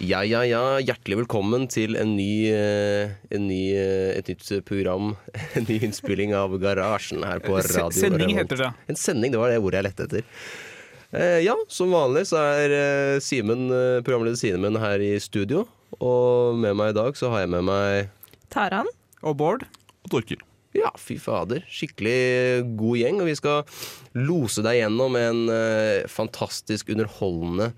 Ja, ja, ja. Hjertelig velkommen til en ny, eh, en ny, eh, et nytt program. En ny innspilling av Garasjen her på radio. Sending heter det. En sending, det var det ordet jeg lette etter. Eh, ja, som vanlig så er Simen, programleder Simen her i studio. Og med meg i dag så har jeg med meg Taran. Og Bård. og Torkil. Ja, fy fader. Skikkelig god gjeng. Og vi skal lose deg gjennom en eh, fantastisk underholdende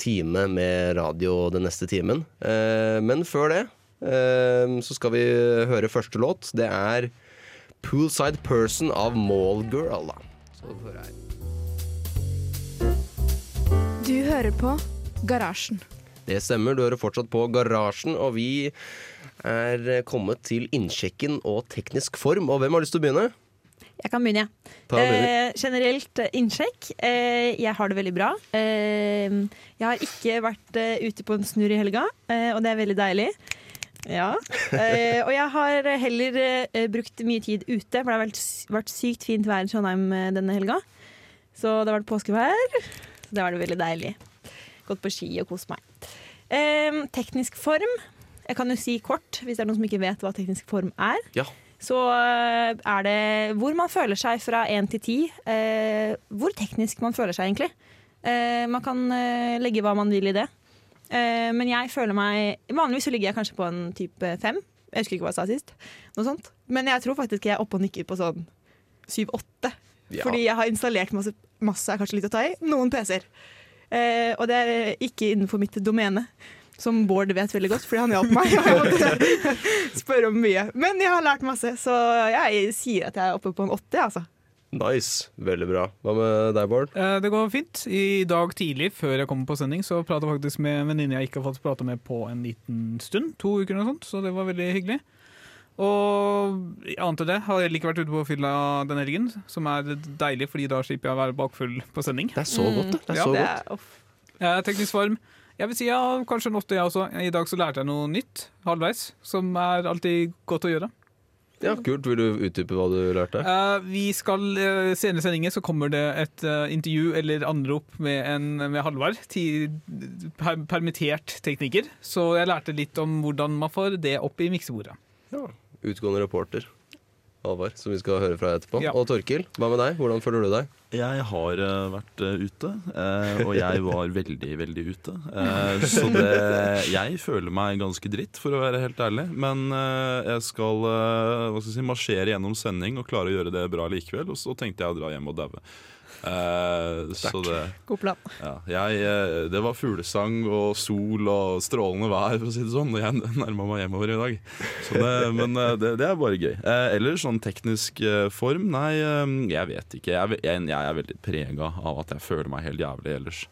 time med radio den neste timen. Eh, men før det eh, så skal vi høre første låt. Det er 'Poolside Person' av Mallgirl. Så. Du hører på Garasjen. Det stemmer, du hører fortsatt på Garasjen, og vi er kommet til innsjekken og teknisk form. Og hvem har lyst til å begynne? Jeg kan begynne, jeg. Ja. Eh, generelt eh, innsjekk. Eh, jeg har det veldig bra. Eh, jeg har ikke vært eh, ute på en snurr i helga, eh, og det er veldig deilig. Ja. Eh, og jeg har heller eh, brukt mye tid ute, for det har vært, vært sykt fint vær i Trondheim denne helga. Så det har vært påskevær. Så det var det veldig deilig. Gått på ski og kost meg. Eh, teknisk form. Jeg kan jo si kort, hvis det er noen som ikke vet hva teknisk form er. Ja. Så eh, er det hvor man føler seg fra én til ti. Eh, hvor teknisk man føler seg, egentlig. Eh, man kan eh, legge hva man vil i det. Eh, men jeg føler meg Vanligvis så ligger jeg kanskje på en type fem. Jeg husker ikke hva jeg sa sist. Noe sånt. Men jeg tror faktisk jeg er oppe og nikker på sånn syv-åtte. Ja. Fordi jeg har installert masse, masse er kanskje litt å ta i, noen PC-er. Eh, og det er ikke innenfor mitt domene. Som Bård vet veldig godt, fordi han hjalp meg. Og jeg måtte spørre om mye. Men jeg har lært masse, så jeg sier at jeg er oppe på en åtte. Altså. Nice. Veldig bra. Hva med deg, Bård? Eh, Det går fint. I dag tidlig, før jeg kommer på sending, så prata jeg faktisk med en venninne jeg ikke har fått prate med på en liten stund. To uker eller noe sånt, så det var veldig hyggelig. Og annet enn det har jeg ikke vært ute på fylla denne helgen, som er deilig, fordi da slipper jeg å være bakfull på sending. Det er så godt, det. det, er Ja, så godt. Jeg er teknisk form. Jeg vil si ja, kanskje en åtte, jeg også. I dag så lærte jeg noe nytt halvveis, som er alltid godt å gjøre. Ja, Kult. Vil du utdype hva du lærte? Uh, vi skal uh, Senere i sendingen så kommer det et uh, intervju eller anrop med, en, med Halvard. Ti, per, permittert tekniker. Så jeg lærte litt om hvordan man får det opp i miksebordet. Ja, Utgående reporter. Halvard, som vi skal høre fra etterpå. Ja. Og Torkil, hva med deg? Hvordan føler du deg? Jeg har uh, vært uh, ute, uh, og jeg var veldig, veldig ute. Eh, så det, jeg føler meg ganske dritt, for å være helt ærlig. Men eh, jeg skal, hva skal jeg si, marsjere gjennom sending og klare å gjøre det bra likevel. Og så tenkte jeg å dra hjem og daue. Eh, så det God plan. Ja, jeg, eh, det var fuglesang og sol og strålende vær, for å si det sånn, og jeg nærma meg hjemover i dag. Så det, men eh, det, det er bare gøy. Eh, eller sånn teknisk form? Nei, jeg vet ikke. Jeg, jeg, jeg er veldig prega av at jeg føler meg helt jævlig ellers.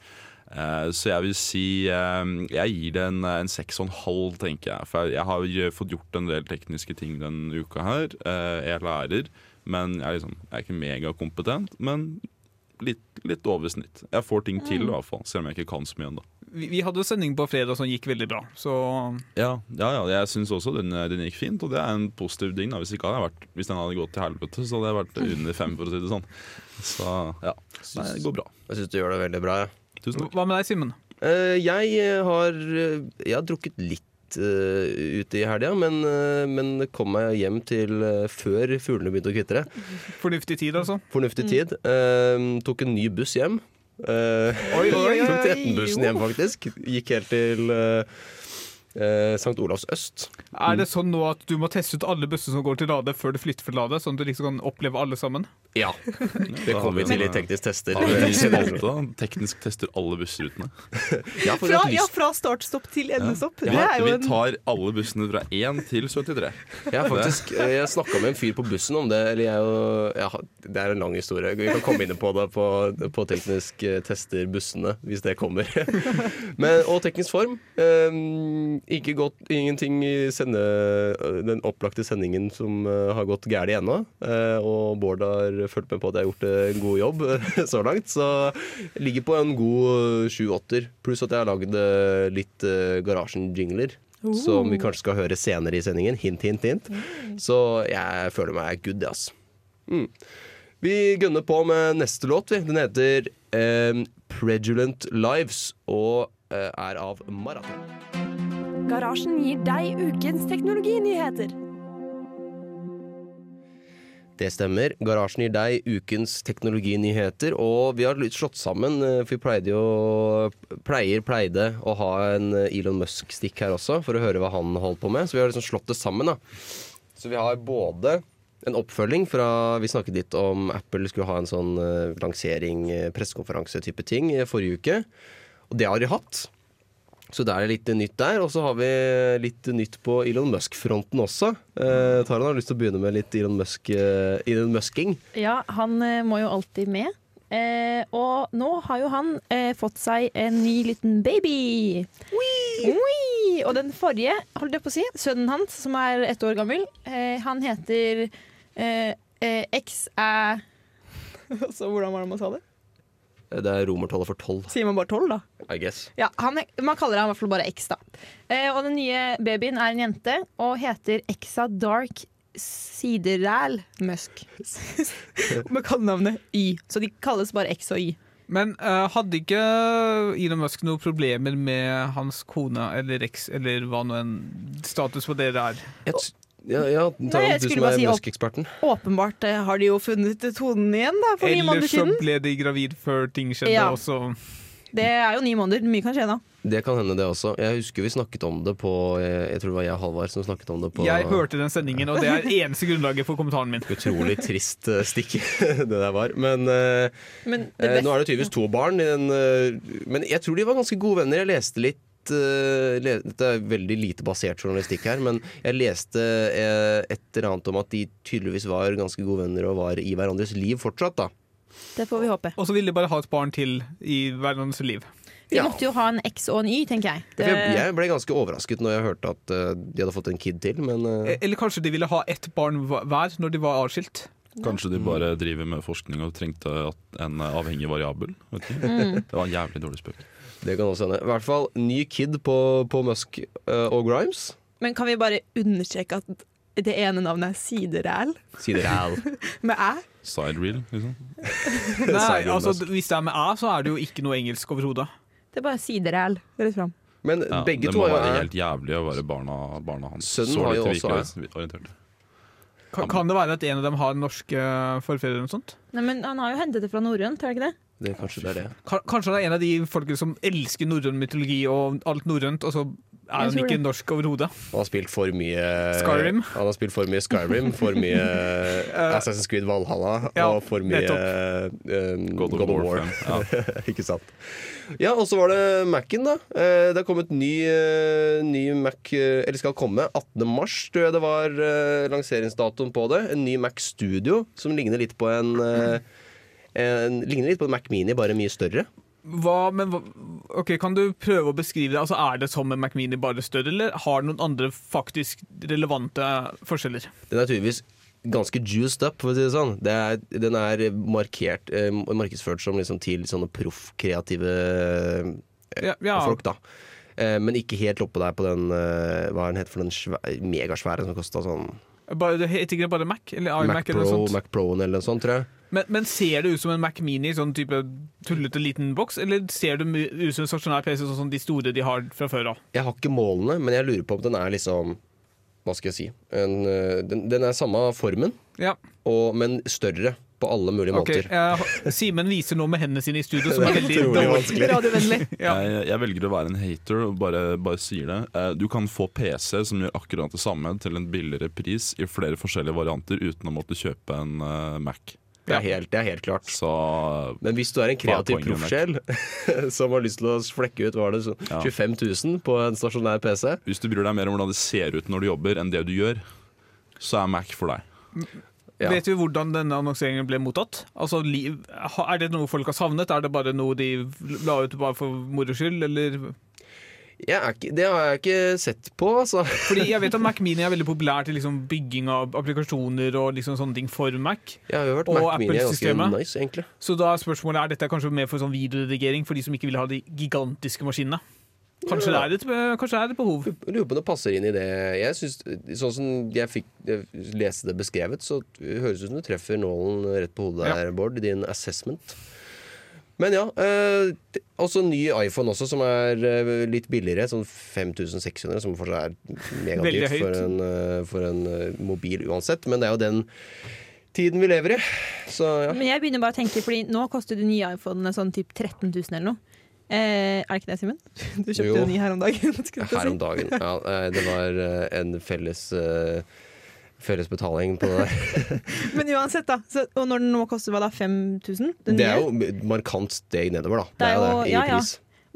Så jeg vil si Jeg gir det en, en seks og en halv, tenker jeg. For jeg har fått gjort en del tekniske ting denne uka her. Jeg lærer, men jeg er, liksom, jeg er ikke megakompetent. Men litt, litt over snitt. Jeg får ting til, i hvert fall, selv om jeg ikke kan så mye ennå. Vi, vi hadde sending på fredag som gikk veldig bra, så Ja, ja, ja, jeg syns også den, den gikk fint, og det er en positiv ting. Da. Hvis, ikke hadde jeg vært, hvis den hadde gått til helvete, så hadde jeg vært under fem, for å si det sånn. Så ja, Nei, det går bra. Jeg syns du gjør det veldig bra. Ja. Tusen takk. hva med deg, Simen? Eh, jeg har eh, Jeg har drukket litt eh, ute i helga, men, uh, men kom meg hjem til uh, før fuglene begynte å kvitre. Fornuftig tid, altså? Fornuftig tid. Eh, tok en ny buss hjem. Uh, Oi, oi, oi. tok 13-bussen hjem, faktisk. Gikk helt til eh, eh, St. Olavs øst. Er det sånn nå at du må teste ut alle bussene som går til Lade før du flytter fra Lade, sånn at du liksom kan oppleve alle sammen? Ja. Det kommer vi til i teknisk tester. Har vi spalte, da? Teknisk tester alle bussrutene. Ja, Fra, ja, fra startstopp til endestopp. Ja, Det er jo Vi tar alle bussene fra 1 til 73. Jeg har faktisk eh, Jeg snakka med en fyr på bussen om det. Eller jeg ja, det er en lang historie. Vi kan komme inn på det på, på teknisk eh, tester bussene, hvis det kommer. Men, og teknisk form. Eh, ikke gått, ingenting i sende, den opplagte sendingen som eh, har gått galt ennå. Eh, og Bård har fulgt med på at jeg har gjort en god jobb så langt. Så jeg ligger på en god sju-åtter. Pluss at jeg har lagd litt Garasjen-jingler. Som vi kanskje skal høre senere i sendingen. Hint, hint, hint. Så jeg føler meg good, ass. Mm. Vi gønner på med neste låt. Den heter eh, Predulant Lives og eh, er av Maraton. Garasjen gir deg ukens teknologinyheter. Det stemmer. Garasjen gir deg ukens teknologinyheter. Og vi har slått sammen, eh, for vi pleide jo pleier, pleide å ha en eh, Elon Musk-stikk her også, for å høre hva han holdt på med. Så vi har liksom slått det sammen. da. Så vi har både en oppfølging fra Vi snakket litt om Apple skulle ha en sånn eh, lansering, pressekonferanse-type ting forrige uke. Og det har de hatt. Så det er litt nytt der. Og så har vi litt nytt på Elon Musk-fronten også. Eh, Taran har lyst til å begynne med litt Elon, Musk, eh, Elon Musking. Ja, han eh, må jo alltid med. Eh, og nå har jo han eh, fått seg en ny liten baby. Oi! Og den forrige, holdt jeg på å si, sønnen hans, som er ett år gammel, eh, han heter eh, eh, Xæ Så hvordan var det man sa det? Eh, Det er romertallet for tolv, Sier man bare tolv, da? I guess. Ja, han, er- Man kaller han i hvert fall bare X, da. Eh, og den nye babyen er en jente og heter Exa Dark Sideræl Musk. Med kallenavnet Y. Så de kalles bare X og Y. Men uh, hadde ikke Elon Musk noen problemer med hans kone eller X eller hva nå enn status på dere er? Jeg t- ja, ta Nei, jeg du skulle som er si opp- Åpenbart eh, har de jo funnet tonen igjen da, for ni Eller måneder så ble de gravid før ting skjedde, Ja. også. Det er jo ni måneder. Mye kan skje da. Det kan hende, det også. Jeg husker vi snakket om det på Jeg, jeg tror det var jeg og Halvard som snakket om det på Jeg hørte den sendingen, og det er eneste grunnlaget for kommentaren min. Utrolig trist eh, stikk det der var. Men eh, Men det Eh, nå er det tydeligvis to barn. i den, eh, men jeg tror de var ganske gode venner. Jeg leste litt eh, Dette er veldig lite basert journalistikk her, men jeg leste eh, et eller annet om at de tydeligvis var ganske gode venner og var i hverandres liv fortsatt. da Det får vi håpe. Og så ville de bare ha et barn til i hverandres liv. De Ja. måtte jo ha en X og en Y, tenker jeg. Det... Jeg, ble ganske overrasket når jeg hørte at eh, de hadde fått en kid til, men eh, E- Eller kanskje de ville ha ett barn hver når de var avskilt. Kanskje de bare driver med forskning og trengte en avhengig variabel. Mm. Det var en jævlig dårlig spøk. Det kan også hende. I hvert fall ny kid på, på Musk uh, og Grimes. Men kan vi bare understreke at det ene navnet er Sideræl? Sideræl. Med æ? Sidereel, liksom. Nei, altså Hvis det er med æ, så er det jo ikke noe engelsk overhodet. Det er bare Sideræl rett fram. Men Ja, begge to er Det må være helt jævlig å være barna, barna hans. Sønnen Så har jo også virkelighetsorientert. Kan, kan det være at en av dem har norske forfedre eller noe sånt? Nei, men Han har jo hentet det fra norrønt, er det ikke det? Det, Kanskje det er det. Kanskje han er en av de folkene som elsker norrøn mytologi og alt norrønt, og så er han ikke norsk overhodet. Han har spilt for mye Skyrim. Han har spilt for mye Skyrim, for mye Assassin's Creed Valhalla ja, og for mye um, God of War. War. Ja. Ikke sant. Ja, og så var det Mac-en, da. Eh, Det har kommet ny, eh, ny Mac eh, Eller skal komme 18. mars, tror jeg det var eh, lanseringsdatoen på det. En ny Mac Studio som ligner litt på en, eh, en Ligner litt på en Mac Mini, bare mye større. Hva, men, ok, Kan du prøve å beskrive det? Altså, Er det som en Mac Mini, bare større, eller har det noen andre faktisk relevante forskjeller? Den er tydeligvis ganske juiced up, for å si det sånn. Det er, den er markert, eh, markedsført som liksom til sånne proff-kreative Ja, ja. folk, da. Eh, men ikke helt oppå der på den eh, Hva er den heter for den svæ- megasvære som kosta sånn Bare, det heter ikke bare Mac? Eller iMac Mac eller noe sånt? Mac Pro-en eller noe sånt, tror jeg. Men, men ser det ut som en Mac Mini, sånn type tullete liten boks, eller ser det ut som en stasjonær PC, sånn som de store de har fra før av? Jeg har ikke målene, men jeg lurer på om den er liksom Hva skal jeg si? En, eh, den, den er samme formen, Ja, og, men større på alle mulige okay. måter. Simen viser nå med hendene sine i studio, som er veldig dårlig. Radiovennlig. Ja. Jeg, jeg velger å være en hater og bare, bare sier det. Eh, Du kan få PC som gjør akkurat det samme til en billigere pris i flere forskjellige varianter uten å måtte kjøpe en eh, Mac. Det er helt, det er helt klart. Så Men hvis du er en kreativ proffsjel som har lyst til å flekke ut hva er det, så Ja. 25 000 på en stasjonær PC hvis du bryr deg mer om hvordan det ser ut når du jobber, enn det du gjør, så er Mac for deg. Ja. Vet vi hvordan denne annonseringen ble mottatt? Altså, Er det noe folk har savnet? Er det bare noe de la ut bare for moro skyld, eller er ikke, Det har jeg ikke sett på, Så. Fordi jeg vet at Mac Mini er veldig populær til liksom bygging av applikasjoner og liksom sånne ting for Mac. Jeg har hørt Og Mac Mini er ganske nice, egentlig. Så da er spørsmålet er dette kanskje mer for sånn videoredigering for de som ikke vil ha de gigantiske maskinene. Kanskje, det, er et, kanskje det er et behov. Lurer på om det passer inn i det. Jeg synes, Sånn som jeg fikk jeg leste det beskrevet, så høres det ut som du treffer nålen rett på hodet der, Bård, din assessment. Men ja. Eh, også ny iPhone også, som er eh, litt billigere. Sånn 5600, som fortsatt er megadyrt for en, eh, for en eh, mobil uansett. Men det er jo den tiden vi lever i. Så ja. Men jeg begynner bare å tenke, fordi nå koster de nye iPhonene sånn typ 13 000 eller noe. Eh, er det ikke det, Simen? Du kjøpte Jo. en ny her om dagen. Her om dagen. Ja, eh, det var en felles eh, Felles betaling på det der. Men uansett, da. Så, og når den nå koster hva da, 5000? Den Det er nye? jo markant steg nedover, da. Det er jo jo- det, ja, ja.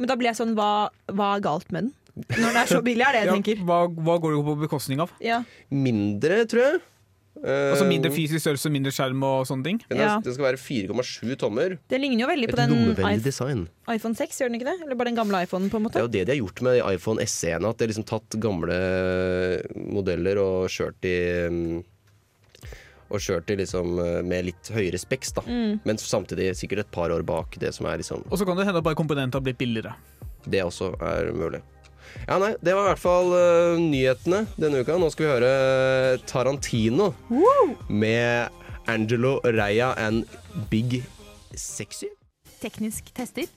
Men da blir jeg sånn, hva, hva er galt med den? Når den er så billig, er det jeg Ja, tenker. hva, hva går det på bekostning av? Ja. Mindre, tror jeg. Eh, Altså Mindre fysisk størrelse, mindre skjerm og sånne ting? Ja. den skal være 4,7 tommer. Det ligner jo veldig Et på den lommevennlig design. iPhone 6, gjør den ikke det? Eller bare den gamle iPhonen, på en Det måte? er jo det de har gjort med iPhone SE-ene. At de har liksom tatt gamle modeller og kjørt de mm, Og kjørt de liksom eh, med litt høyere speks, da. Mm. Men samtidig sikkert et par år bak det som er liksom Og så kan det hende at bare komponenter har blitt billigere. Det også er mulig. Ja, nei, Det var i hvert fall uh, nyhetene denne uka. Nå skal vi høre Tarantino med Angelo Reia and Big Sexy. Teknisk tester.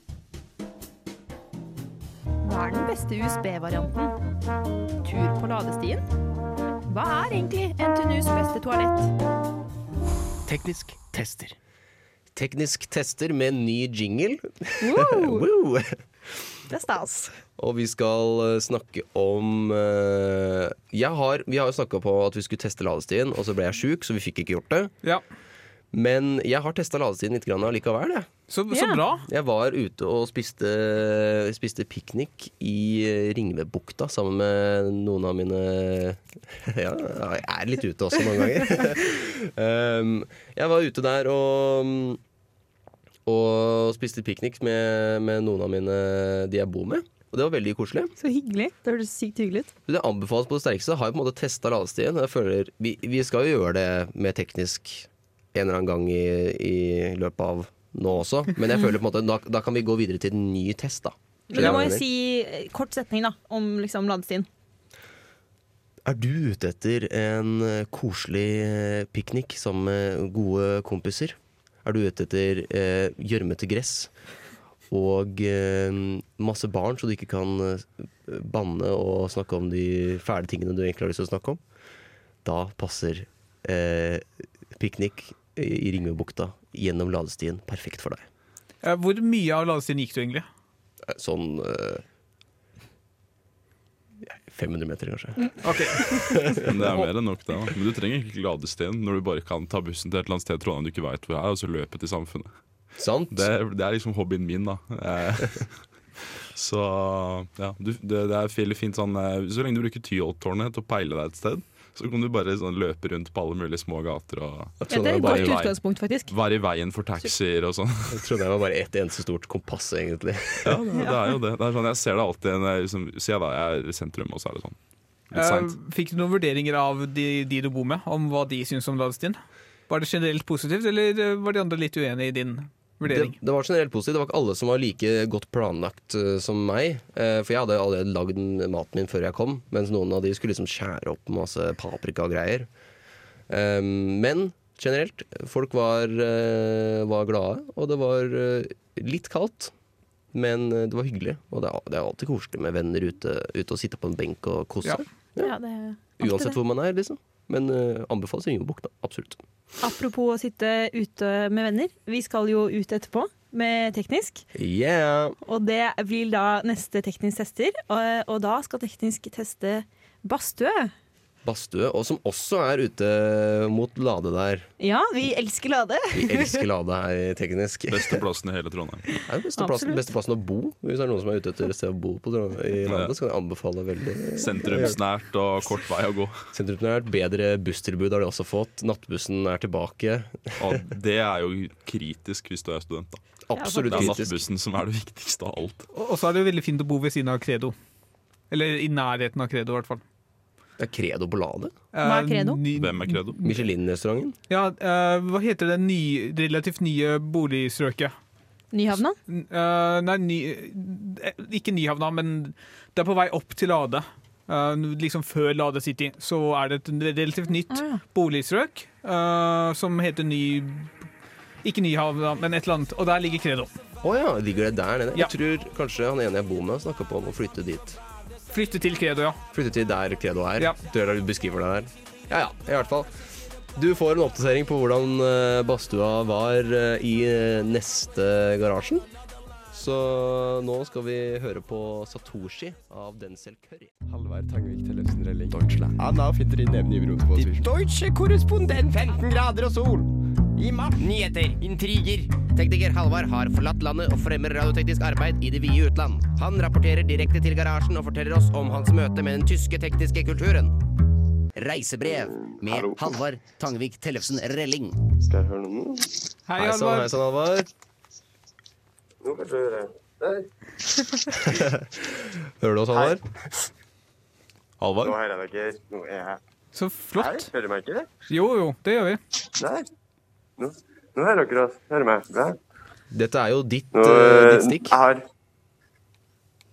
Hva er den beste USB-varianten? Tur på ladestien? Hva er egentlig NTNUs beste toalett? Teknisk tester. Teknisk tester med ny jingle. Woo! Det er stas. Og vi skal eh, snakke om eh, jeg har, Vi har jo snakka på at vi skulle teste ladestien, og så ble jeg sjuk, så vi fikk ikke gjort det. Ja, Men jeg har testa ladestien litt grann allikevel. Jeg. Så, så yeah. bra. Jeg var ute og spiste, spiste piknik i Ringebukta sammen med noen av mine Ja, jeg er litt ute også noen ganger. um, jeg var ute der og, og spiste piknik med, med noen av mine de jeg bor med. Og det var veldig koselig. Så hyggelig. Det hørtes sykt hyggelig ut. Det anbefales på det sterkeste. Har jo på en måte testa ladestien. Jeg føler, vi, vi skal jo gjøre det med teknisk en eller annen gang i, i løpet av nå også. Men jeg føler på en måte da, da kan vi gå videre til en ny test, da. Men du må jeg si eh, kort setning da, om liksom ladestien. Er du ute etter en eh, koselig eh, piknik sammen med gode kompiser? Er du ute etter eh, gjørmete gress og eh, masse barn, så du ikke kan eh, banne og snakke om de fæle tingene du egentlig har lyst til å snakke om? Da passer eh, piknik i Ringebukta gjennom ladestien perfekt for deg. Hvor mye av ladestien gikk du egentlig? Eh, Sånn eh, 500 meter, kanskje. Okay. Men det er mer enn nok, det. da. Men du trenger ikke ladestien når du bare kan ta bussen til et eller annet sted i Trondheim du ikke veit hvor er, og så løpe til samfunnet. Sant? Det, det er liksom hobbyen min, da. Eh, Så ja, du, det, det er veldig fint sånn eh, Så lenge du bruker Tyholttårnet til å peile deg et sted, så kan du bare sånn løpe rundt på alle mulige små gater og Ja, det er et bare godt utgangspunkt, faktisk. være i veien for taxier og sånn. Jeg trodde det var bare ett eneste stort kompass, egentlig. Ja, det, det er jo det. det er sånn, jeg ser det alltid når jeg liksom, da jeg er i sentrum, og så er det sånn. Eh. Fikk du noen vurderinger av de, de du bor med, om hva de syns om ladestien? Var det generelt positivt, eller var de andre litt uenige i din vurdering? det var generelt positivt. Det var ikke alle som var like godt planlagt uh, som meg. Uh, for jeg hadde allerede lagd maten min før jeg kom, mens noen av de skulle liksom skjære opp masse paprika og greier. Eh, men generelt, folk var, uh, var glade, og det var litt kaldt. Men det var hyggelig, og det er, det er alltid koselig med venner ute, ute og sitte på en benk og kose Ja. seg. Ja, det er Uansett det. hvor man er, liksom. Men uh, anbefales Ringebukta. Absolutt. Apropos å sitte ute med venner. Vi skal jo ut etterpå med teknisk. Yeah! Og det blir da neste teknisk tester. Og, og da skal teknisk teste badstue. Badstue, og som også er ute mot Lade der. Ja, vi elsker Lade. Vi elsker Lade her i Teknisk. Beste plassen i hele Trondheim. er beste plassen, beste plassen å bo. Hvis det er noen som er ute etter et sted å bo på i Lade, så kan jeg anbefale veldig Sentrumsnært og kort vei å gå. Sentrumsnært. Bedre busstilbud har de også fått. Nattbussen er tilbake. Og det er jo kritisk hvis du er student. da Absolutt kritisk. Det er nattbussen som er det viktigste av alt. Og og så er det jo veldig fint å bo ved siden av Credo. Eller i nærheten av Credo, i hvert fall. Det er Credo på Lade. Hva er Eh, Credo? ny- Hvem er Credo? Michelin-restauranten. Ja, uh, hva heter det ny, relativt nye boligstrøket? Nyhavna? Eh, nei, ny, ikke Nyhavna, men det er på vei opp til Lade. Uh, liksom før Lade City. Så er det et relativt nytt Ah, ja. boligstrøk uh, som heter Ny... Ikke Nyhavna, men et eller annet. Og der ligger Credo. Å ja, ligger det der nede? Ja. Jeg tror kanskje han ene jeg bor med, snakka på om å flytte dit. Flytte til Credo, ja. Flytte til der Credo er. Ja. Du beskriver det der. Ja ja, i hvert fall. Du får en oppdatering på hvordan eh, badstua var eh, i eh, neste Garasjen. Så nå skal vi høre på Satoshi av Denzel Curry. Halvard Tangvik Tellefsen Relling. Deutschland. Anna finner i nevn i. Deutsche korrespondent 15 grader og sol. I mapp. Nyheter. Intriger. Tekniker Halvard har forlatt landet og fremmer radioteknisk arbeid i det vide utland. Han rapporterer direkte til garasjen og forteller oss om hans møte med den tyske tekniske kulturen. Reisebrev med Hallo. Halvard Tangvik Tellefsen Relling. Skal jeg høre noe nå? Hei, Hei sann, hei sann, Halvard. Nå kan jeg høre. Der. Hører du oss, Halvard? Nå Halvard? hører jeg dere. Nå er jeg her. Så Hei, flott. hører du meg ikke? Jo, jo, det gjør vi. Der. Nå, nå hører dere oss. Hører meg. Ja. Dette er jo ditt, Nå, eh, ditt stikk. Jeg har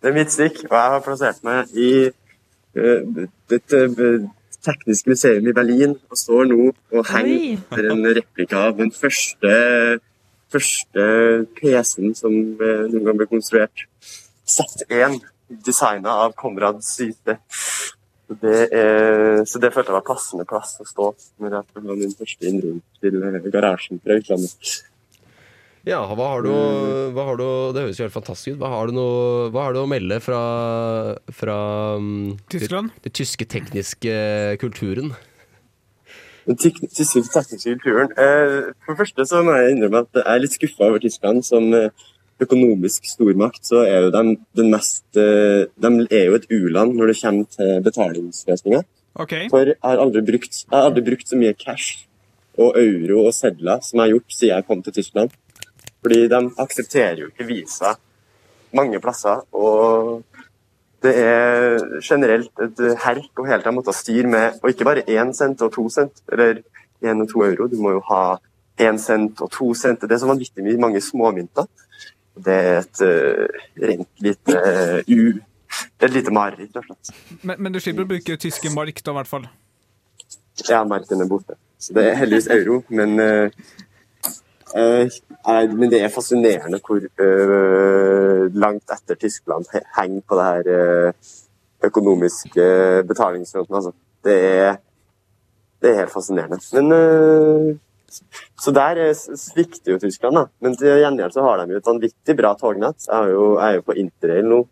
Det er mitt stikk, og jeg har plassert meg i uh, dette eh, tekniske museum i Berlin og står nå og henger etter en replika av den første, første PC-en som noen gang ble konstruert. Z1, designa av Konrad Syse. Så det, er, så det følte jeg var passende plass å stå når jeg skulle ha min første innrøm til eh, garasjen fra utlandet. Ja, hva har, du, hva har du Det høres jo helt fantastisk ut. Hva har du, noe, hva har du å melde fra, fra um, Tyskland? Det, det tyske tekniske kulturen? Den tyske tekniske kulturen. Eh, for det første så må jeg innrømme at jeg er litt skuffa over Tyskland som eh, økonomisk stormakt. Så er jo de den mest eh, De er jo et u-land når det kommer til betalingsløsninger. OK. For jeg har aldri brukt, jeg har aldri brukt så mye cash og euro og sedler som jeg har gjort siden jeg kom til Tyskland. Fordi de aksepterer jo ikke visa mange plasser. Og det er generelt et herk å hele tida måtte styre med, og ikke bare én cent og to cent, eller én og to euro. Du må jo ha én cent og to cent. Det er så vanvittig mye mange småmynter. Det er et uh, rent lite u... Uh, Et lite mareritt, rett og slett. Men, men du slipper å bruke tyske mark, da, i hvert fall. Ja, marken er borte. Så det er heldigvis euro, men eh, eh, er, Men det er fascinerende hvor eh, langt etter Tyskland he- henger på det her eh, økonomiske betalingsfronten, altså. Det er, det er helt fascinerende. Men eh, Så der eh, svikter jo Tyskland, da. Men til gjengjeld så har de jo et vanvittig bra tognett. Jeg, har jo, jeg er jo på interrail nå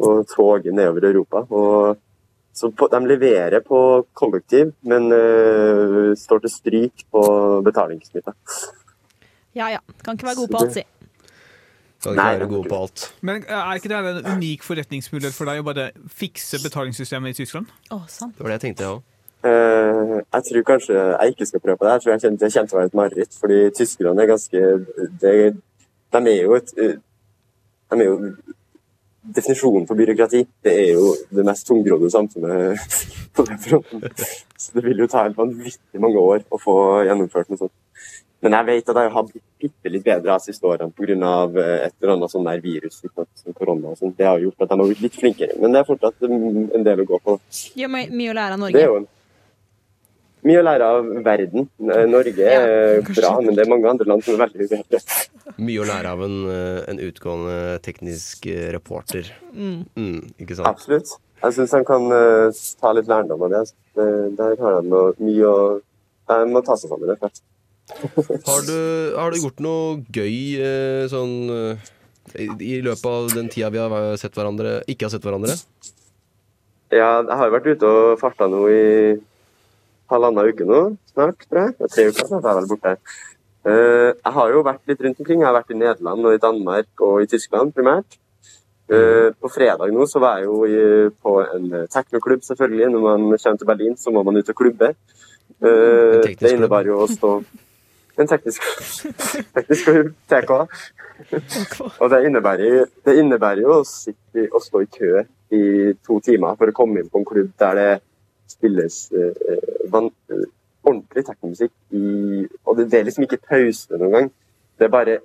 og toger nedover Europa. og så på, de leverer på kollektiv, men uh, står til stryk på betalingssmitte. Ja ja. Kan ikke være god på alt, si. Kan ikke Nei, være god på alt. Men eh, er ikke det en unik forretningsmulighet for deg å bare fikse betalingssystemet i Tyskland? Å, sant. Det var det jeg tenkte, jeg òg. Eh, jeg tror kanskje jeg ikke skal prøve på det. Jeg tror jeg kjenner, det kommer til å være et mareritt, fordi tyskerne er ganske det, De er jo et øh, De er jo definisjonen på byråkrati. Det er jo det mest tungrodde samfunnet på den fronten. Så det vil jo ta helt vanvittig mange år å få gjennomført noe sånt. Men jeg vet at jeg har blitt bitte litt bedre de siste årene pga. et eller annet sånn der virus som korona. og sånt. Det har gjort at de har blitt litt flinkere. Men det er fortsatt en del å gå på. Har mye å lære av Norge. Det er jo en, mye å lære av verden. Eh, Norge er bra, men det er mange andre land som er veldig bedre. Mye å lære av en, eh, en utgående teknisk eh, reporter. Mm. Mm, ikke sant? Absolutt. Jeg syns han kan uh, ta litt lærdom av det. altså. der har han mye å De må ta seg sammen. det. Har du, har du gjort noe gøy sånn i, i løpet av den tida vi har sett hverandre, ikke har sett hverandre? Ja, jeg har jo vært ute og farta nå i halvannen uke nå, snart, tror jeg. Det er tre uker, så er jeg vel borte. Uh, jeg har jo vært litt rundt omkring. Jeg har vært i Nederland og i Danmark og i Tyskland primært. Uh, på fredag nå så var jeg jo i, på en teknoklubb, selvfølgelig. Når man kommer til Berlin, så må man ut og klubbe. Uh, En det innebar jo å stå En teknisk, teknisk klubb, TK. Og det innebærer, det innebærer jo å, sitte, å stå i kø i to timer for å komme inn på en klubb der det spilles eh, van, eh, ordentlig teknomusikk i Og det, det er liksom ikke pause noen gang. Det er bare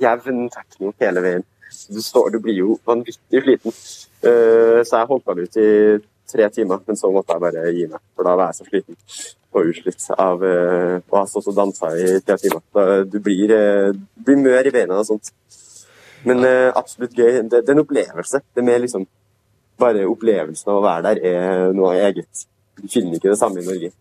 jevn tekno hele veien. Du, står, du blir jo vanvittig sliten. Uh, så jeg holdt meg ut i tre timer, men så måtte jeg bare gi meg. For da var jeg så sliten og utslitt av uh, å ha stått og dansa i tre timer. Da, du blir, uh, du blir mør i beina og sånt. Men eh, absolutt gøy. Det, det er en opplevelse. Det er mer liksom Bare opplevelsen av å være der er noe eget. Du finner ikke det samme i Norge.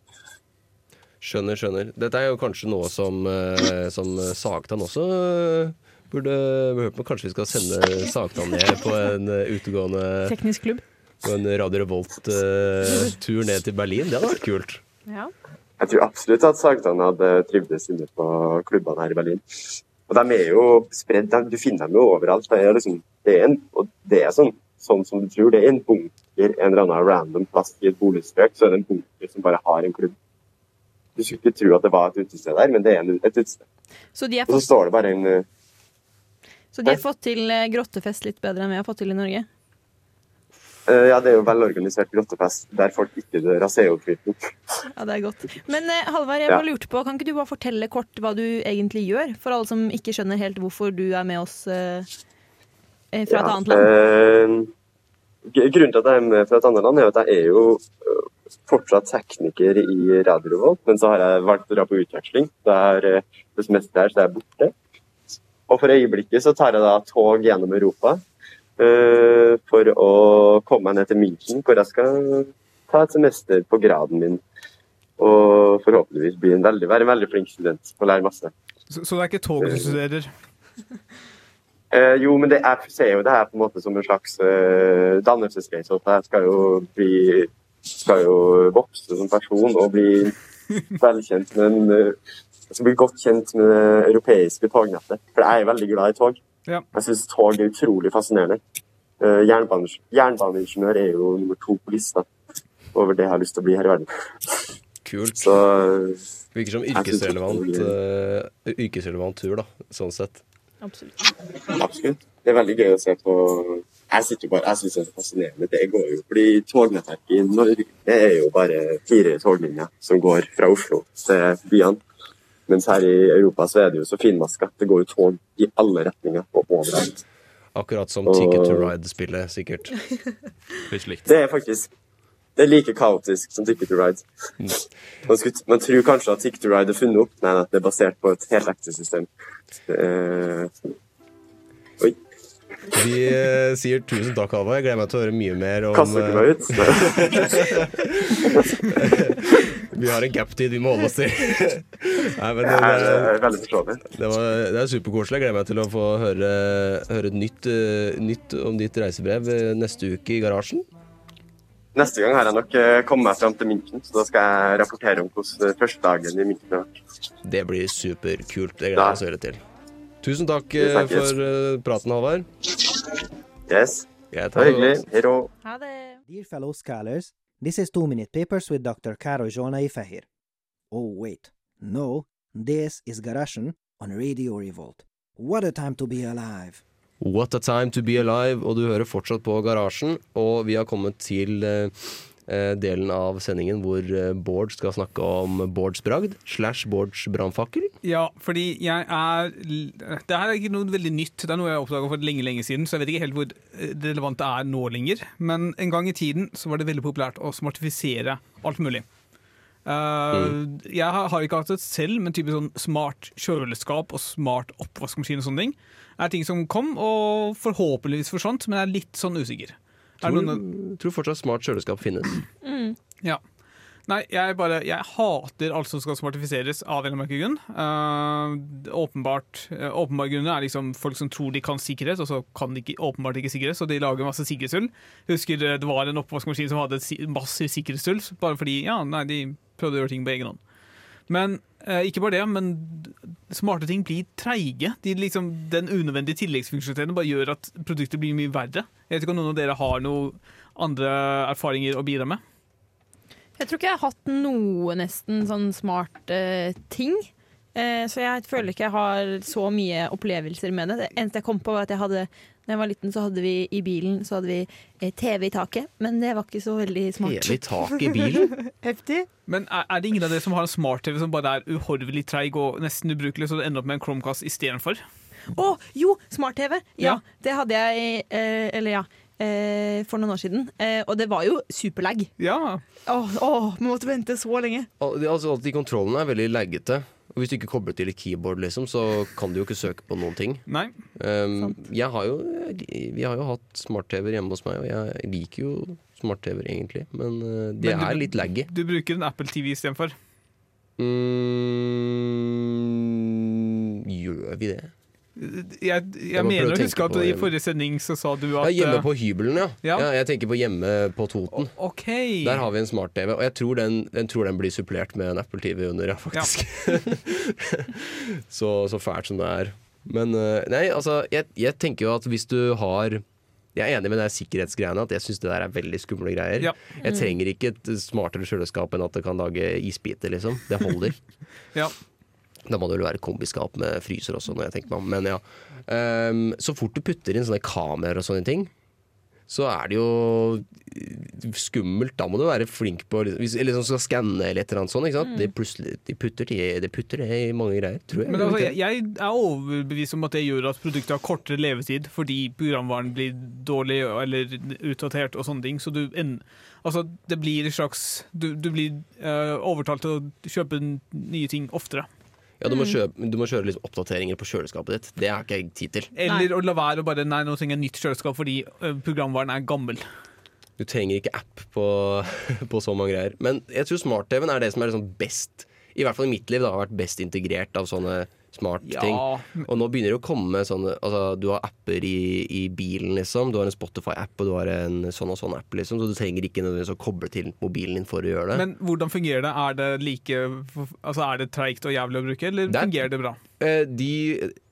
Skjønner, skjønner. Dette er jo kanskje noe som, eh, som Sagtan også eh, burde hørt på. Kanskje vi skal sende Sagtan ned på en eh, utegående Teknisk klubb. På en Radio Revolt-tur ned til Berlin. Det hadde vært kult. Ja. Jeg tror absolutt at Sagtan hadde trivdes inne på klubbene her i Berlin. Og de er jo spredd, du finner dem jo overalt. Det er, liksom, det er, en, og det er sånn, sånn som du tror. Det er en bunker en eller annen random plass i et boligstrøk, så er det en bunker som bare har en klubb. Du skulle ikke tro at det var et utested der, men det er et utested. Så de har Og så står det bare en eh, så de har fått til eh, grottefest litt bedre enn vi har fått til i Norge? eh, Ja, det er jo velorganisert grottefest der folk ikke dør av CO2-utvikling. Ja, det er godt. Men eh, Halvard, jeg Ja. bare lurte på, kan ikke du bare fortelle kort hva du egentlig gjør? For alle som ikke skjønner helt hvorfor du er med oss eh, eh, fra et annet land. Eh, gr- grunnen til at jeg er med fra et annet land, er at jeg er jo eh, fortsatt tekniker i Radio Revolt, men så har jeg valgt å dra på utveksling. Det er eh, det semesteret her, så er jeg borte. Og for øyeblikket så tar jeg da tog gjennom Europa uh, for å komme meg ned til München, hvor jeg skal ta et semester på graden min. Og forhåpentligvis bli en veldig, være en veldig flink student og lære masse. Så, så det er ikke toget du studerer? Eh, jo, men det, jeg ser jo det her på en måte som en slags eh, dannelsesreise. at Jeg skal jo bli skal jo vokse som person og bli velkjent med en eh, Jeg skal bli godt kjent med det europeiske tognettet. For jeg er veldig glad i tog. Ja. Jeg syns tog er utrolig fascinerende. Eh, jernbane- Jernbaneingeniør er jo nummer to på lista over det jeg har lyst til å bli her i verden. Kult. Så eh, Virker som yrkesrelevant, eh, yrkesrelevant tur, da. Sånn sett. Absolutt. Absolutt. Det er veldig gøy å se på Jeg sitter bare, jeg synes det er så fascinerende. Det går jo fordi tognettverket i Norge det er jo bare fire toglinjer som går fra Oslo til byene. Mens her i Europa så er det jo så finmaska. Det går jo tog i alle retninger og overalt. Akkurat som Ticket to Ride-spillet, sikkert. Det er faktisk det er like kaotisk som Ticket to Ride. Man, skulle, man tror kanskje at Ticket to Ride er funnet opp. Nei, nei, det er basert på et helt ekte system. Uh, oi, Vi eh, sier tusen takk, Halvard. Jeg gleder meg til å høre mye mer om kaster ikke eh, meg ut. Vi har en gap-tid vi må holde oss til. Nei, men det, det, er veldig forståelig. det, var, det er superkoselig. Jeg gleder meg til å få høre, høre nytt, uh, nytt om ditt reisebrev eh, neste uke i garasjen. Neste gang har jeg nok eh, kommet meg fram til München, så da skal jeg rapportere om hvordan første dagen i München har vært. Det blir superkult. Det gleder jeg meg til å høre til. Tusen takk eh, for eh, praten, Halvard. Yes, Ja, det var hyggelig. Hei. Ha det. Dear fellow scholars, this is two Minute Papers with Dr. Karo Jona Ifahir. Oh, wait. No, this is Garashan on Radio Revolt. What a time to be alive! What a time to be alive, og du hører fortsatt på Garasjen. Og vi har kommet til eh, eh, delen av sendingen hvor eh, Bård skal snakke om Bårds bragd slash Bårds brannfakkel. Ja, fordi jeg er Det her er ikke noe veldig nytt. Det er noe jeg oppdaga for lenge lenge siden, så jeg vet ikke helt hvor eh, relevant det er nå lenger. Men en gang i tiden så var det veldig populært å smartifisere alt mulig. Eh, Jeg har, har ikke hatt det selv, men typisk sånn smart kjøleskap og smart oppvaskmaskin og sånne ting er ting som kom, og forhåpentligvis forsvant, men jeg er litt sånn usikker. Er Tror, noen, tror fortsatt smart kjøleskap finnes. ja. Nei, jeg bare Jeg hater alt som skal smartifiseres av en eller annen grunn. Eh, åpenbart uh, Åpenbare grunner er liksom folk som tror de kan sikkerhet, og så kan de ikke, åpenbart ikke sikkerhet, så de lager masse sikkerhetshull. Husker eh, det var en oppvaskmaskin som hadde et massivt sikkerhetshull, bare fordi ja, nei, de prøvde å gjøre ting på egen hånd. Men eh, ikke bare det, men smarte ting blir treige. De, liksom, den unødvendige tilleggsfunksjonaliteten bare gjør at produktet blir mye verre. Jeg vet ikke om noen av dere har noen andre erfaringer å bidra med? Jeg tror ikke jeg har hatt noe nesten sånn smart eh, ting. Eh, så jeg føler ikke jeg har så mye opplevelser med det. Det eneste jeg kom på, var at jeg hadde da jeg var liten, så hadde vi i bilen så hadde vi eh, TV i taket. Men det var ikke så veldig smart. TV i taket i bilen? Heftig. Men er, er det ingen av dere som har en smart-TV som bare er uhorvelig treig og nesten ubrukelig, så du ender opp med en Chromecast istedenfor? Å, jo! Smart-TV. Ja, Ja. det hadde jeg eh, Eller ja. Eh, for noen år siden. Eh, og det var jo superlag. Ja. Åh, åh, vi måtte vente så lenge. Al- Altså, de kontrollene er veldig laggete. Og hvis du ikke kobler til et keyboard, liksom, så kan du jo ikke søke på noen ting. Nei. Um, jeg har jo, vi har jo hatt smart-TV-er hjemme hos meg, og jeg liker jo smart-TV-er egentlig. Men uh, de Men du- er litt laggy. Du bruker en Apple TV istedenfor. Mm, gjør vi det? Jeg, jeg mener å huske at i forrige sending så sa du Ja, at hjemme eh, på hybelen, ja. ja. ja. Jeg tenker på hjemme på Toten. OK. Der har vi en smart-TV, og jeg tror den, den, tror den blir supplert med en Apple TV under, ja, faktisk. så, så fælt som det er. Men eh, nei, altså, jeg, jeg tenker jo at hvis du har Jeg er enig med de sikkerhetsgreiene, at jeg syns det der er veldig skumle greier. Ja. Jeg trenger ikke et smartere kjøleskap enn at det kan lage isbiter, liksom. Det holder. Ja. Da må det vel være kombiskap med fryser også, når jeg tenker meg om. Men ja. Um, så fort du putter inn sånne kameraer og sånne ting, så er det jo skummelt. Da må du være flink på hvis, Eller sånn skal skanne eller et eller annet sånt. Ikke sant? Det, plutselig, de putter det, de putter det i mange greier, tror jeg. Men altså, jeg, er overbevist om at det gjør at produktet har kortere levetid fordi programvaren blir dårlig eller utdatert og sånne ting. Så du en, altså, det blir en slags Du, du blir uh, overtalt til å kjøpe nye ting oftere. Ja, du, må kjøpe, du må kjøre litt oppdateringer på kjøleskapet ditt. Det har ikke jeg tid til. Eller å la være å bare Nei, nå trenger jeg nytt kjøleskap fordi programvaren er gammel. Du trenger ikke app på, på så mange greier. Men jeg tror smart-TV-en er det som er liksom best I hvert fall i mitt liv da, har vært best integrert av sånne smart-ting. Og nå begynner det å komme sånne altså, Du har apper i, i bilen, liksom. Du har en Spotify-app, og du har en sånn og sånn app, liksom. Så du trenger ikke nødvendigvis å koble til mobilen din for å gjøre det. Men hvordan fungerer det? Er det like Altså er det treigt og jævlig å bruke, eller Det er- fungerer det bra? Eh, de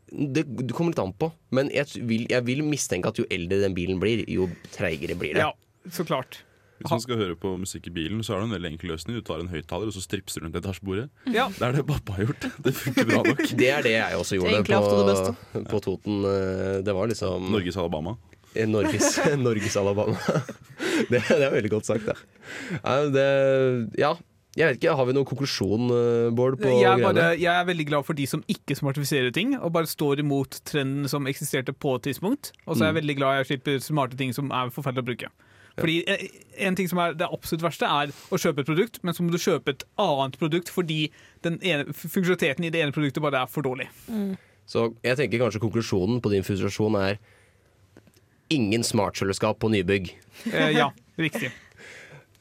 det, det kommer litt an på, men jeg vil, jeg vil mistenke at jo eldre den bilen blir, jo treigere blir det. Ja, så klart. Hvis man skal høre på musikk i bilen, så er det en veldig enkel løsning. Du tar en høyttaler og så stripser rundt etasjebordet. Ja. Det er det pappa har gjort. Det funker bra nok. Det er det jeg også gjorde på, på Toten. Eh, Det var liksom Norges Alabama. Eh, Norges, Norges Alabama. Det, det er veldig godt sagt, det. Det. Ja, jeg vet ikke. Har vi noen konklusjon, eh, Bård, på Jeg er, bare, jeg er veldig glad for de som ikke smartifiserer ting, og bare står imot trenden som eksisterte på et tidspunkt. Og så er Mm. jeg veldig glad jeg slipper smarte ting som er forferdelig å bruke. Fordi eh, en ting som er Det absolutt verste er å kjøpe et produkt, men så må du kjøpe et annet produkt fordi den ene, funksjonaliteten i det ene produktet bare er for dårlig. Så jeg tenker kanskje konklusjonen på din frustrasjon er ingen smartkjøleskap på nybygg. Eh, ja, riktig.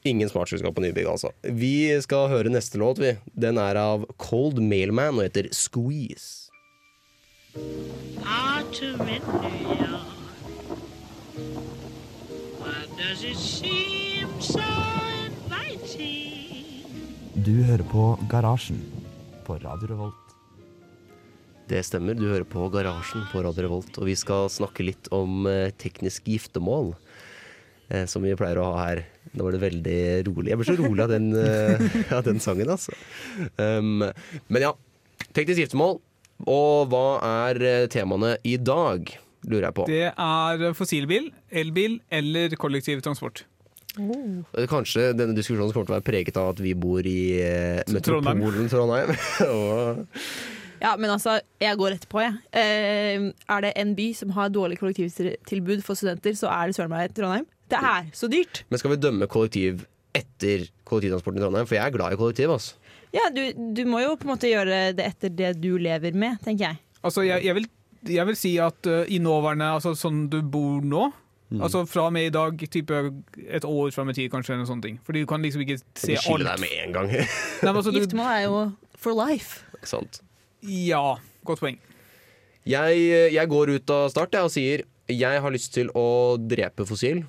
Ingen smartkjøleskap på nybygg, altså. Vi skal høre neste låt, vi. Den er av Cold Mailman og heter Squeeze. Autumn in Du hører på Garasjen på Radio Revolt. Det stemmer, du hører på Garasjen på Radio Revolt, og vi skal snakke litt om eh, teknisk giftermål. Eh, som vi pleier å ha her. Da var det veldig rolig. Jeg ble så rolig av den, eh, av den sangen, altså. Um, men ja, teknisk giftermål. Og hva er temaene i dag, lurer jeg på. Det er fossilbil, elbil eller kollektiv transport. Eh, Kanskje denne diskusjonen kommer til å være preget av at vi bor i eh, Trondheim. metropolen Trondheim. Trondheim. Ja, men altså, jeg går rett på, Ja. Eh, er det en by som har dårlig kollektivtilbud for studenter, så er det søren meg Trondheim. Det er så dyrt. Men skal vi dømme kollektiv etter kollektivtransporten i Trondheim? For jeg er glad i kollektiv, altså. Ja, du, du må jo på en måte gjøre det etter det du lever med, tenker jeg. Altså, jeg, jeg, vil, jeg vil si at uh, i nåværende Altså sånn du bor nå, Mm. Altså fra og med i dag, type et år fram i tid, kanskje. eller noe ting. Fordi du kan liksom ikke se Du skiller alt. deg med en gang. Nei, altså, du, Giftermål er jo for life. Ikke sant? ja, godt poeng. Jeg, jeg går ut av start jeg, og sier jeg har lyst til å drepe fossil.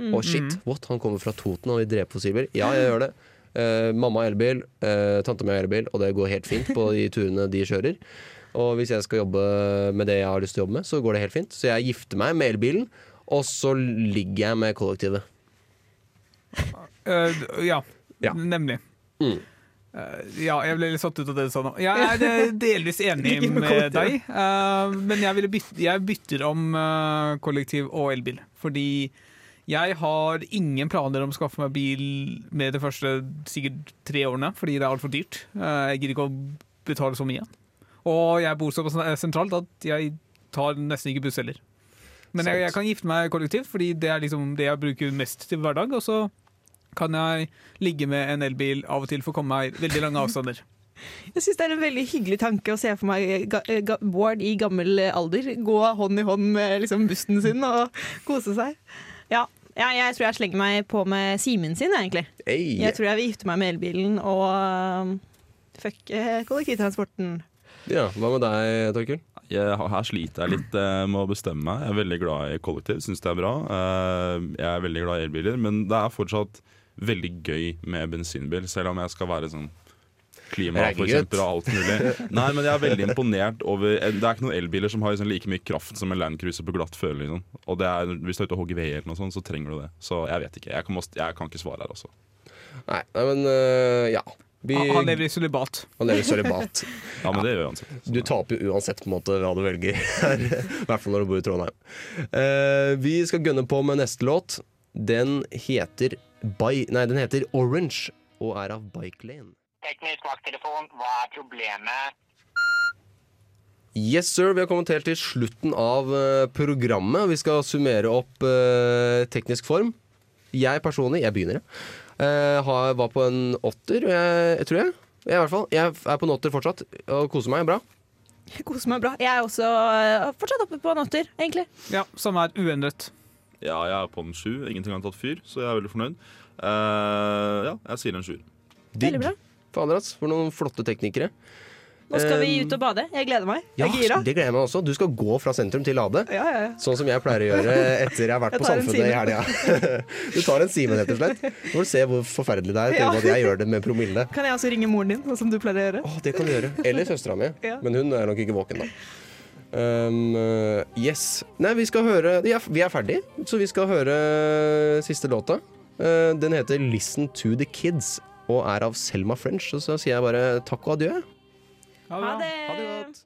Mm. Og shit, what? Han kommer fra Toten og vil drepe fossilbil. Ja, jeg gjør det. Uh, mamma har elbil, uh, tante mi har elbil, og det går helt fint på de turene de kjører. Og hvis jeg skal jobbe med det jeg har lyst til å jobbe med, så går det helt fint. Så jeg gifter meg med elbilen, og så ligger jeg med kollektivet. Uh, ja, Ja. nemlig. Mm. Uh, ja, jeg ble litt satt ut av det du sa nå. Jeg er eh, delvis enig med deg, uh, men jeg, bytte, jeg bytter om kollektiv og elbil. Fordi jeg har ingen planer om å skaffe meg bil med de første sikkert tre årene, fordi det er altfor dyrt. Jeg gidder ikke å betale så mye. Og jeg bor så sentralt at jeg tar nesten ikke buss heller. Men jeg, jeg kan gifte meg kollektivt, fordi det er liksom det jeg bruker mest til hverdag. Og så kan jeg ligge med en elbil av og til for å komme meg veldig lange avstander. Jeg syns det er en veldig hyggelig tanke å se for meg ga, ga, Bård i gammel alder gå hånd i hånd med liksom, bussen sin og kose seg. Ja, ja, jeg tror jeg slenger meg på med Simen sin, egentlig. Hey. Jeg tror jeg vil gifte meg med elbilen og fuck eh, kollektivtransporten. Ja, Hva med deg, Torkel? Her sliter jeg litt eh, med å bestemme meg. Jeg er veldig glad i kollektiv, syns det er bra. Eh, jeg er veldig glad i elbiler, men det er fortsatt veldig gøy med bensinbil, selv om jeg skal være sånn eksempel og alt mulig. Nei, men jeg er veldig imponert over Det er ikke noen elbiler som har liksom like mye kraft som en Land Cruiser på glatt føre. Liksom. Og det er, hvis du er ute og hogger ved, eller noe sånt, så trenger du det. Så jeg vet ikke. Jeg kan, jeg kan ikke svare her, altså. Nei, nei men uh, ja. Vi, Han lever i sølibat. han lever i sølibat. Ja, men det gjør uansett. Så. Du taper jo uansett på en måte hva du velger her. I hvert fall når du bor i Trondheim. Uh, vi skal gønne på med neste låt. Den heter, By, nei, den heter Orange og er av Bike Lane. Teknisk vakttelefon, hva er problemet? Yes, sir. Vi har kommet helt til slutten av eh, programmet. Vi skal summere opp uh, teknisk form. Jeg personlig, jeg begynner, jeg. Eh, har, var på en åtter, jeg, jeg tror jeg. Jeg, i hvert fall. jeg er på en åtter fortsatt og koser meg bra. Jeg koser meg bra. Jeg er også uh, fortsatt oppe på en åtter, egentlig. Ja, Samme er uendret. Ja, jeg er på en sju. Ingenting har tatt fyr, så jeg er veldig fornøyd. Uh, ja, jeg sier en sjuer. Bra. Fader, ass. For noen flotte teknikere. Nå skal vi Eh, ut og bade. Jeg gleder meg. Ja, Jeg er gira. det gleder jeg meg også. Du skal gå fra sentrum til Lade. Ja, ja, ja. Sånn som jeg pleier å gjøre etter jeg har vært Jeg på Samfunnet i helga. Du tar en Simen, rett og slett. Du får du se hvor forferdelig det er. Ja. Til at jeg gjør det med promille. Kan jeg også ringe moren din, sånn som du pleier å gjøre? Å, det kan du gjøre. Eller søstera mi. Ja. Men hun er nok ikke våken, da. Um, yes. Nei, vi skal høre Vi er, vi er ferdig, så vi skal høre siste låta. Uh, den heter 'Listen to the Kids' og er av Selma French. Og så sier jeg bare takk og adjø. Ha det. Ha det godt.